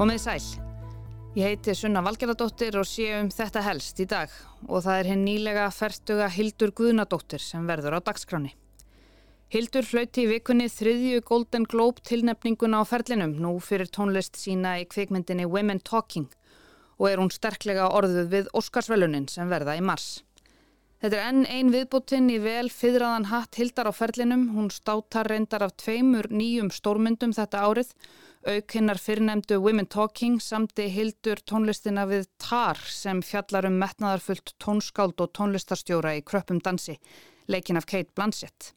Komið sæl. Ég heiti Sunna Valgerðardóttir og sé um þetta helst í dag og það er henn nýlega ferstuga Hildur Guðnadóttir sem verður á dagskráni. Hildur flauti í vikunni þriðju Golden Globe tilnefninguna á ferlinum nú fyrir tónlist sína í kvikmyndinni Women Talking og er hún sterklega orðuð við Óskarsvelunin sem verða í mars. Þetta er enn ein viðbúttinn í vel fyrraðan hatt Hildar á ferlinum. Hún státar reyndar af tveimur nýjum stórmyndum þetta árið. Auk hinnar fyrrnemdu Women Talking samti Hildur tónlistina við Tar sem fjallar um metnaðarfullt tónskáld og tónlistarstjóra í kröppum dansi, leikin af Kate Blanchett.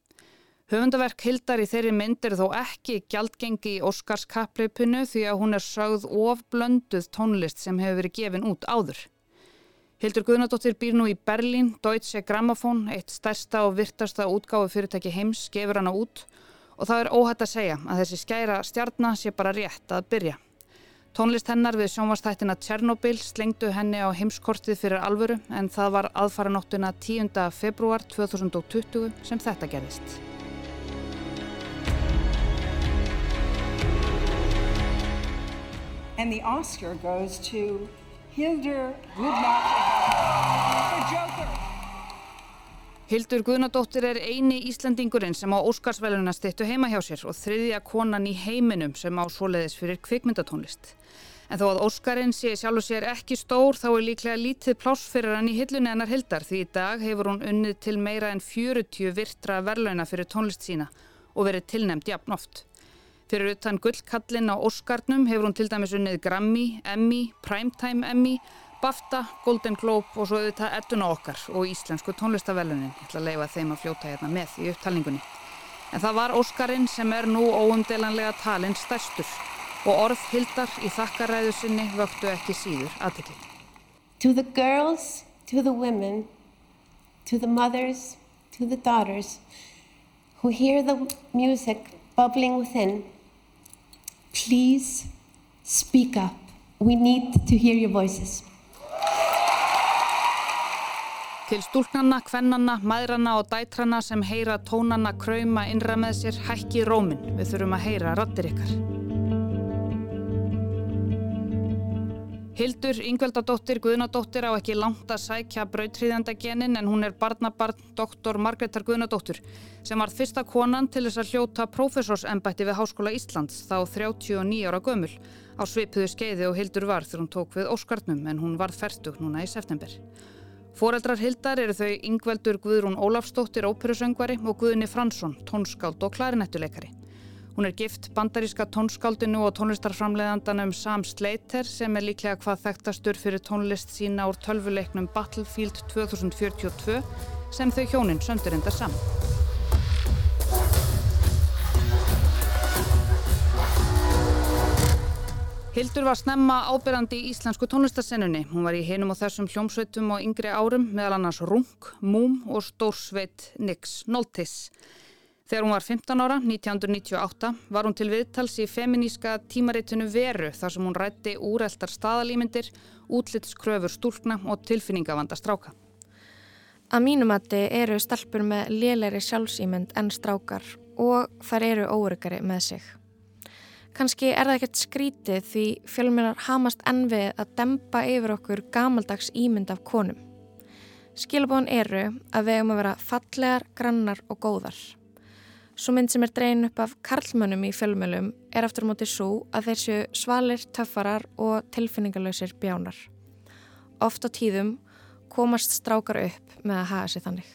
Höfundaverk Hildar í þeirri mynd er þó ekki gjaldgengi í Óskarskappleipinu því að hún er sögð ofblönduð tónlist sem hefur verið gefin út áður. Hildur Guðnadóttir býr nú í Berlín, Deutsche Grammophon, eitt stærsta og virtasta útgáfu fyrirtæki heims, gefur hana út og það er óhætt að segja að þessi skæra stjarnar sé bara rétt að byrja. Tónlist hennar við sjónvastættina Tjernobyl slengdu henni á heimskortið fyrir alvöru en það var aðfaranóttuna 10. februar 2020 sem þetta gerðist. And the Oscar goes to Hildur Guðnadóttir, Hildur Guðnadóttir er eini Íslandingurinn sem á Óskarsvæluna stittu heima hjá sér og þriðja konan í heiminum sem á svoleiðis fyrir kvikmyndatónlist. En þó að Óskarinn sé sjálf og sér ekki stór þá er líklega lítið pláss fyrir hann í hillunni hennar Hildar því í dag hefur hún unnið til meira en 40 virtra verlauna fyrir tónlist sína og verið tilnæmt jafn oft. Fyrir utan gullkallin á Óskarnum hefur hún til dæmis unnið Grammy, Emmy, Primetime Emmy, BAFTA, Golden Globe og svo auðvitað Edduna okkar og Íslensku tónlistavelunin. Ég ætla að leifa þeim að fljóta hérna með í upptalningunni. En það var Óskarinn sem er nú óumdelanlega talinn stærstur og orð hildar í þakkaræðu sinni vöktu ekki síður aðtikli. To the girls, to the women, to the mothers, to the daughters who hear the music bubbling within Please speak up. We need to hear your voices. Til stúlknanna, kvennanna, maðranna og dætrana sem heyra tónanna krauma innra með sér hækki rómin. Við þurfum að heyra rattir ykkar. Hildur Yngveldadóttir Guðnadóttir á ekki langt að sækja brautriðjandagenin en hún er barnabarn doktor Margreðar Guðnadóttir sem var fyrsta konan til þess að hljóta prófessorsembætti við Háskóla Íslands þá 39 ára gömul á svipuðu skeiði og Hildur var þegar hún tók við Óskarnum en hún varð færtug núna í september. Fóreldrar Hildar eru þau Yngveldur Guðrún Ólafsdóttir óperusöngvari og Guðni Fransson, tónskáld og klarinettuleikari. Hún er gift bandaríska tónskáldinu og tónlistarframleðandanum Sam Slater sem er líklega hvað þekktastur fyrir tónlist sína úr tölvuleiknum Battlefield 2042 sem þau hjóninn söndurindar saman. Hildur var snemma ábyrrandi í íslensku tónlistarsennunni. Hún var í hinum og þessum hljómsveitum á yngri árum meðal annars Rung, Múm og stórsveit Nix Noltis. Þegar hún var 15 ára, 1998, var hún til viðtals í feminíska tímaritinu Veru þar sem hún rætti úreltar staðalýmyndir, útlitskröfur stúlkna og tilfinningavanda stráka. Að mínumatti eru stelpur með lélæri sjálfsýmynd en strákar og þær eru óryggari með sig. Kanski er það ekkert skrítið því fjölmjölar hamast ennvið að dempa yfir okkur gamaldags ímynd af konum. Skilabón eru að við um að vera fallegar, grannar og góðar. Svo mynd sem er dreyin upp af karlmönnum í fjölmjölum er aftur á móti svo að þeir séu svalir, töffarar og tilfinningalöysir bjánar. Oft á tíðum komast strákar upp með að hafa sér þannig.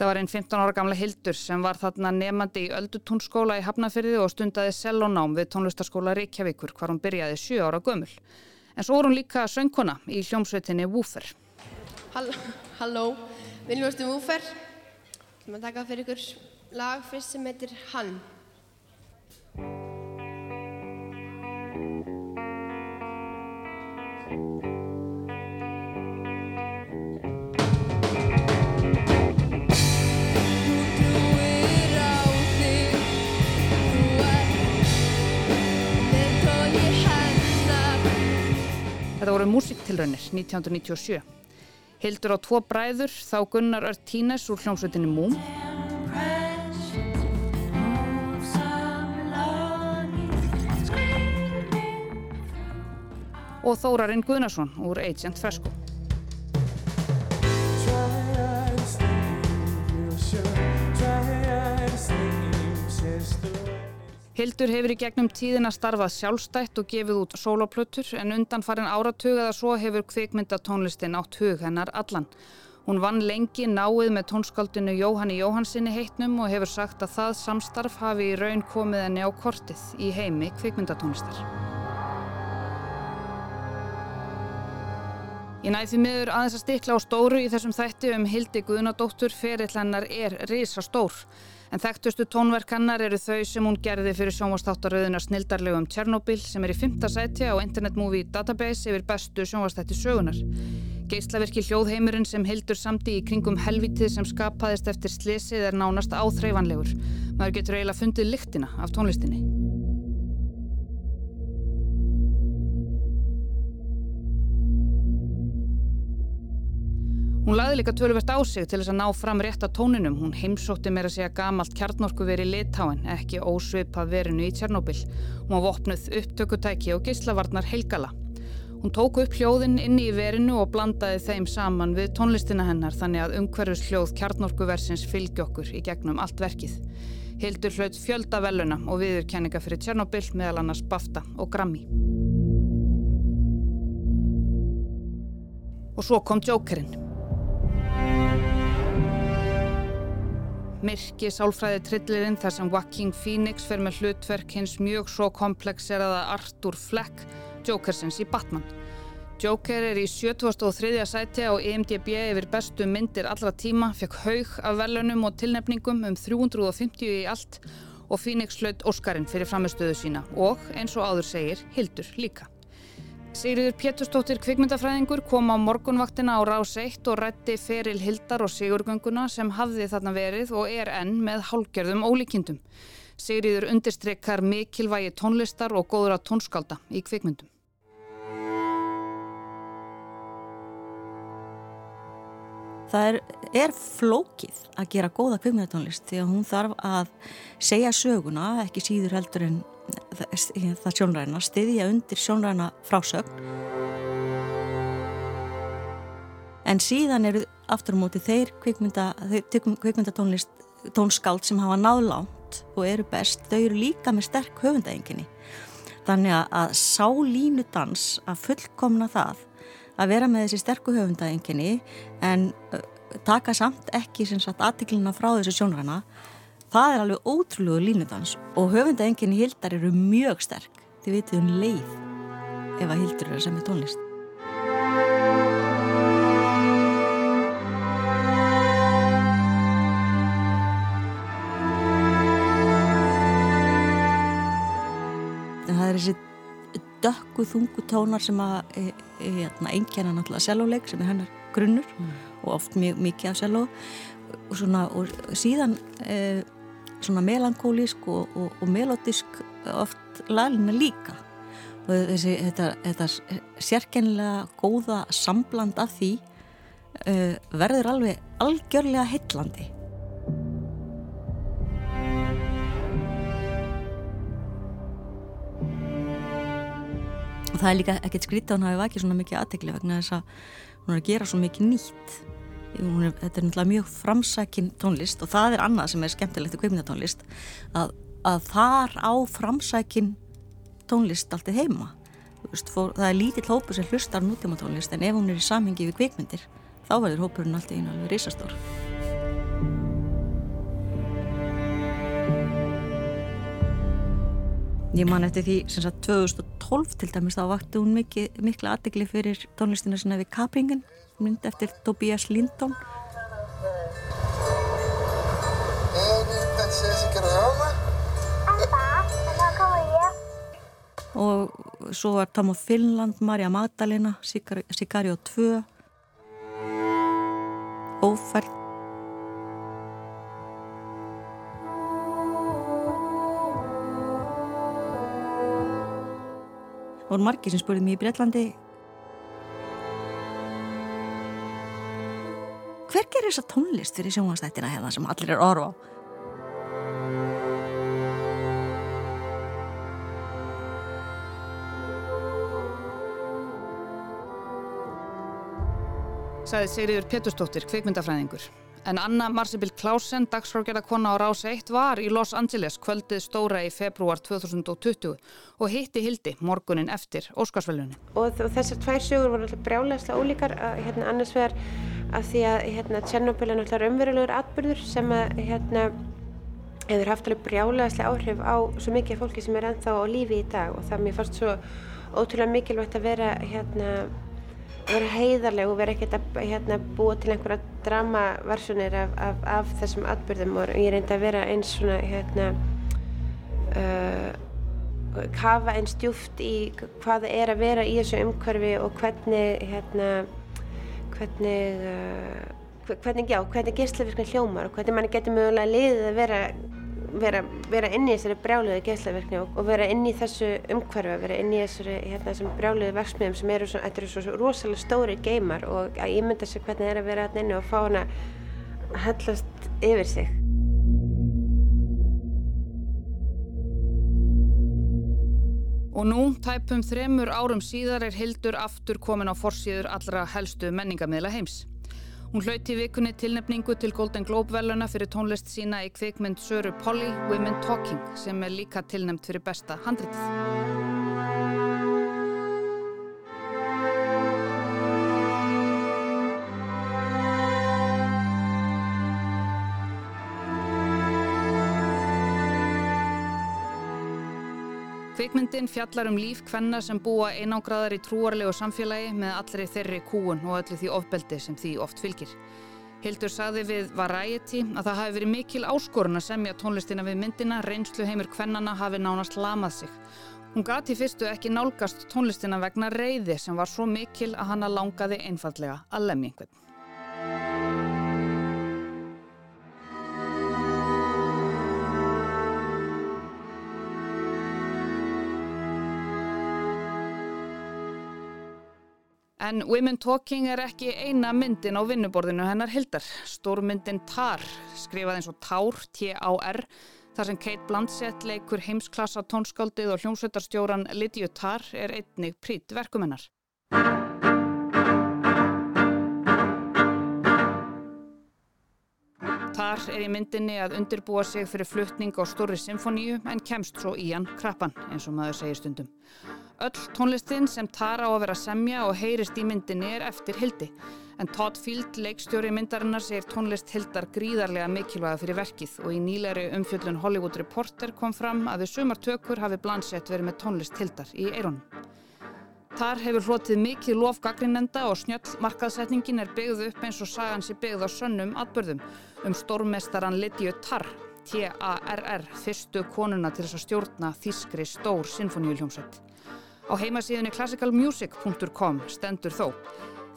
Þetta var einn 15 ára gamla Hildur sem var þarna nefandi í Öldutúnskóla í Hafnafyrði og stundaði sellonám við tónlistaskóla Reykjavíkur hvar hún byrjaði 7 ára gömul. En svo voru hún líka söngkona í hljómsveitinni Woofer. Hall Halló, viljumstu Woofer? Þú maður taka fyrir ykkur lag fyrst sem heitir Hann. Þetta voru músiktilraunir 1997. Hildur á tvo bræður, þá Gunnar Ört Tínes úr hljómsveitinni Múm. og Þórarinn Guðnarsson úr Agent Fresco. Hildur hefur í gegnum tíðina starfað sjálfstætt og gefið út soloplötur en undan farin áratug eða svo hefur kvikmyndatónlistin átt hug hennar allan. Hún vann lengi náið með tónskaldinu Jóhanni Jóhansinni heitnum og hefur sagt að það samstarf hafi í raun komið henni á kortið í heimi kvikmyndatónlistar. Ég næði því miður aðeins að stikla á stóru í þessum þætti um Hildi Guðnadóttur ferill hennar er risa stór. En þekktustu tónverk hennar eru þau sem hún gerði fyrir sjónvastáttaröðuna snildarlegum Tjernobyl sem er í fymta sæti á Internet Movie Database yfir bestu sjónvastætti sögunar. Geislaverki hljóðheimurinn sem hildur samti í kringum helvitið sem skapaðist eftir slesið er nánast áþreifanlegur. Maður getur eiginlega fundið lyktina af tónlistinni. Hún laði líka töluvert á sig til þess að ná fram rétt að tóninum. Hún heimsótti meira segja gamalt kjarnorku veri litáin, ekki ósvipað verinu í Tjernobyl. Hún var vopnuð upptökutæki og geyslavarnar heilgala. Hún tóku upp hljóðin inni í verinu og blandaði þeim saman við tónlistina hennar þannig að umhverfus hljóð kjarnorkuversins fylgi okkur í gegnum allt verkið. Hildur hlaut fjölda veluna og viðurkenninga fyrir Tjernobyl meðal annars Bafta og Grammy. Og svo kom Jokerinn. Myrki sálfræði trillirinn þar sem Joaquin Phoenix fer með hlutverk hins mjög svo komplexeraða Arthur Fleck, Jokersins í Batman. Joker er í 73. sæti á EMDB yfir bestu myndir allra tíma, fekk haug af velunum og tilnefningum um 350 í allt og Phoenix hlaut Óskarinn fyrir framistöðu sína og eins og áður segir Hildur líka. Sigriður Péturstóttir kvikmyndafræðingur kom á morgunvaktina á Rás 1 og rætti feril Hildar og Sigurgönguna sem hafði þarna verið og er enn með hálgjörðum ólíkindum. Sigriður undirstrekkar mikilvægi tónlistar og góður að tónskálda í kvikmyndum. Það er, er flókið að gera góða kvikmyndatónlist því að hún þarf að segja söguna, ekki síður heldur en það sjónræna, stiðja undir sjónræna frásögn. En síðan eru aftur á móti þeir kvikmynda, kvikmyndatónlist tónskáld sem hafa náðlánt og eru best, þau eru líka með sterk höfundaenginni. Þannig að sá línu dans að fullkomna það að vera með þessi sterku höfundaenginni en taka samt ekki aðtiklina frá þessu sjónræna Það er alveg ótrúlegu línudans og höfundaenginni hildar eru mjög sterk. Þið vitið um leið ef að hildur eru sem er tónlist. Það er þessi dökku þungu tónar sem að e, e, náttúrulega selvoleik sem er hennar grunnur mm. og oft mjög mikið af selvo og, svona, og síðan e, svona melankólísk og, og, og melodisk oft lagina líka. Og þessi, þetta, þetta sérkennilega góða sambland af því uh, verður alveg algjörlega heillandi. Og það er líka ekkert skrítið að hann hafi vakið svona mikið aðtegli vegna þess að hún er að gera svo mikið nýtt er, þetta er náttúrulega mjög framsækin tónlist og það er annað sem er skemmtilegt í kveiminatónlist að, að þar á framsækin tónlist alltaf heima. Veist, fór, það er lítill hópur sem hlustar nútíma tónlist en ef hún er í samhengi við kveikmyndir þá verður hópurinn alltaf einu alveg risastór Ég man eftir því sem sagt 2012 til dæmis þá vakti hún mikið, mikla aðdegli fyrir tónlistina sinna við Kapringen mynd eftir Tobias Lindon og svo var Tom of Finland, Marja Magdalena Sicario 2 Ófært voru margi sem spurði mér í Breitlandi hver gerir þessa tónlist fyrir sjónastættina hérna sem allir er orð á? Sæði Sigriður Peturstóttir, kveikmyndafræðingur En Anna Marsibil Klausen, dagsfrágerðarkonna á Rás 1, var í Los Angeles kvöldið stóra í februar 2020 og hitti Hildi morgunin eftir Óskarsvöldunni. Og, og þessar tvær sögur voru alltaf brjálæslega ólíkar, hérna, annars vegar af því að hérna, Tjernobyl er alltaf umverulegur atbyrður sem að hérna, hefur haft alveg brjálæslega áhrif á svo mikið fólki sem er ennþá á lífi í dag og það mér fannst svo ótrúlega mikilvægt að vera hérna vera heiðarleg og vera ekkert að hérna, búa til einhverja dramaversjonir af, af, af þessum atbyrðum og ég reyndi að vera eins svona hérna uh, kafa eins djúft í hvað það er að vera í þessu umhverfi og hvernig hérna hvernig uh, hvernig, já, hvernig geyslavirkni hljómar og hvernig mann getur mögulega liðið að vera vera, vera inn í þessari brjáluðu geyslaverkni og, og vera inn í þessu umhverfi, vera inn í þessari hérna, brjáluðu verksmiðum sem eru svo, eru svo rosalega stóri geymar og að ímynda sér hvernig það er að vera hérna inni og fá hana að hellast yfir sig. Og nú, tæpum þremur árum síðar er Hildur aftur komin á forsýður allra helstu menningamidla heims. Hún hlauti vikunni tilnefningu til Golden Globe veluna fyrir tónlist sína í kvikmynd Söru Polly Women Talking sem er líka tilnefnt fyrir besta handritið. Kvikmyndin fjallar um líf hvenna sem búa einágraðar í trúarlegu samfélagi með allri þeirri kúun og öllu því ofbeldi sem því oft fylgir. Hildur saði við Variety að það hafi verið mikil áskorun að semja tónlistina við myndina, reynslu heimur hvennana hafi nánast lamað sig. Hún gati fyrstu ekki nálgast tónlistina vegna reyði sem var svo mikil að hanna langaði einfallega að lemja einhvern. En Women Talking er ekki eina myndin á vinnuborðinu hennar Hildar. Stórmyndin Tar, skrifað eins og Tár, T-A-R, þar sem Kate Blanchett leikur heimsklassa tónskáldið og hljómsveitarstjóran Lydiu Tar er einnig prít verkumennar. Tar er í myndinni að undirbúa sig fyrir fluttning á stóri symfoníu en kemst svo í hann krabban eins og maður segir stundum. Öll tónlistin sem Tara á að vera semja og heyrist í myndinni er eftir Hildi. En Todd Field, leikstjóri myndarinnar, segir tónlist Hildar gríðarlega mikilvæga fyrir verkið og í nýleiri umfjöldun Hollywood Reporter kom fram að við sumartökur hafi Blanchett verið með tónlist Hildar í eironum. Tar hefur hlotið mikið lofgagrinenda og snjöll markaðsetningin er byggð upp eins og sagan sé byggð á sönnum atbörðum um stórmestaran Lydiu Tar, T-A-R-R, fyrstu konuna til þess að stjórna þískri stór sinfoníuljómsveit. Á heimasíðunni classicalmusic.com stendur þó.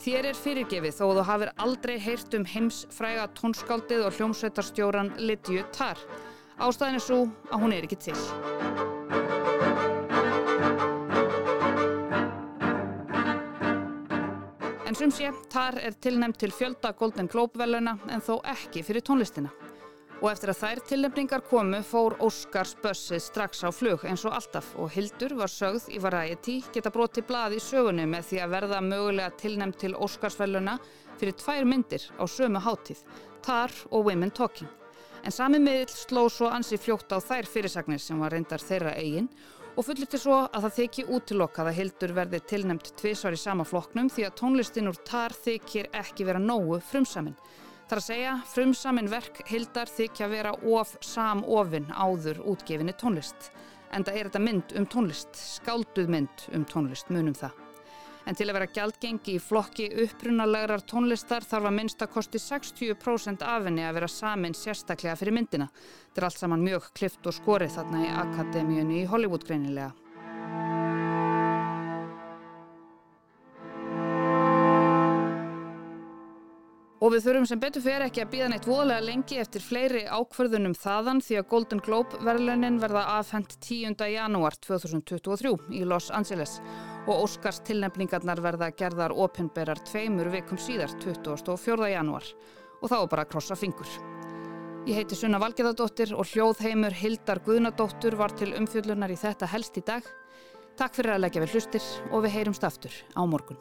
Þér er fyrirgefið þó þú hafið aldrei heyrt um heimsfræga tónskáldið og hljómsveitarstjóran Lydiu Tarr. Ástæðin er svo að hún er ekki til. En sum sé, Tarr er tilnæmt til fjölda Golden Globe veluna en þó ekki fyrir tónlistina. Og eftir að þær tilnefningar komu fór Óskars bössið strax á flug eins og alltaf og Hildur var sögð í Variety geta broti blað í sögunni með því að verða mögulega tilnefn til Óskarsfelluna fyrir tvær myndir á sömu háttíð, Tar og Women Talking. En sami miðl sló svo ansi fljótt á þær fyrirsagnir sem var reyndar þeirra eigin og fulliti svo að það þykji útilokkað að Hildur verði tilnefnt tvísvar í sama flokknum því að tónlistin úr Tar þykir ekki vera nógu frumsaminn. Það er að segja, frumsamin verk Hildar þykja vera of samofinn áður útgefinni tónlist. En það er þetta mynd um tónlist, skálduð mynd um tónlist, munum það. En til að vera gjaldgengi í flokki upprunalegrar tónlistar þarf að minnst að kosti 60% af henni að vera samin sérstaklega fyrir myndina. Þetta er allt saman mjög klift og skorið þarna í Akademíunni í Hollywood greinilega. Og við þurfum sem betur fyrir ekki að býða neitt voðalega lengi eftir fleiri ákverðunum þaðan því að Golden Globe verðlunin verða afhengt 10. janúar 2023 í Los Angeles og Óskars tilnefningarnar verða gerðar opinberar tveimur vikum síðar 24. janúar og þá bara að krossa fingur. Ég heiti Sunna Valgeðardóttir og hljóðheimur Hildar Guðnadóttur var til umfjöllunar í þetta helst í dag. Takk fyrir að leggja við hlustir og við heyrumst aftur á morgun.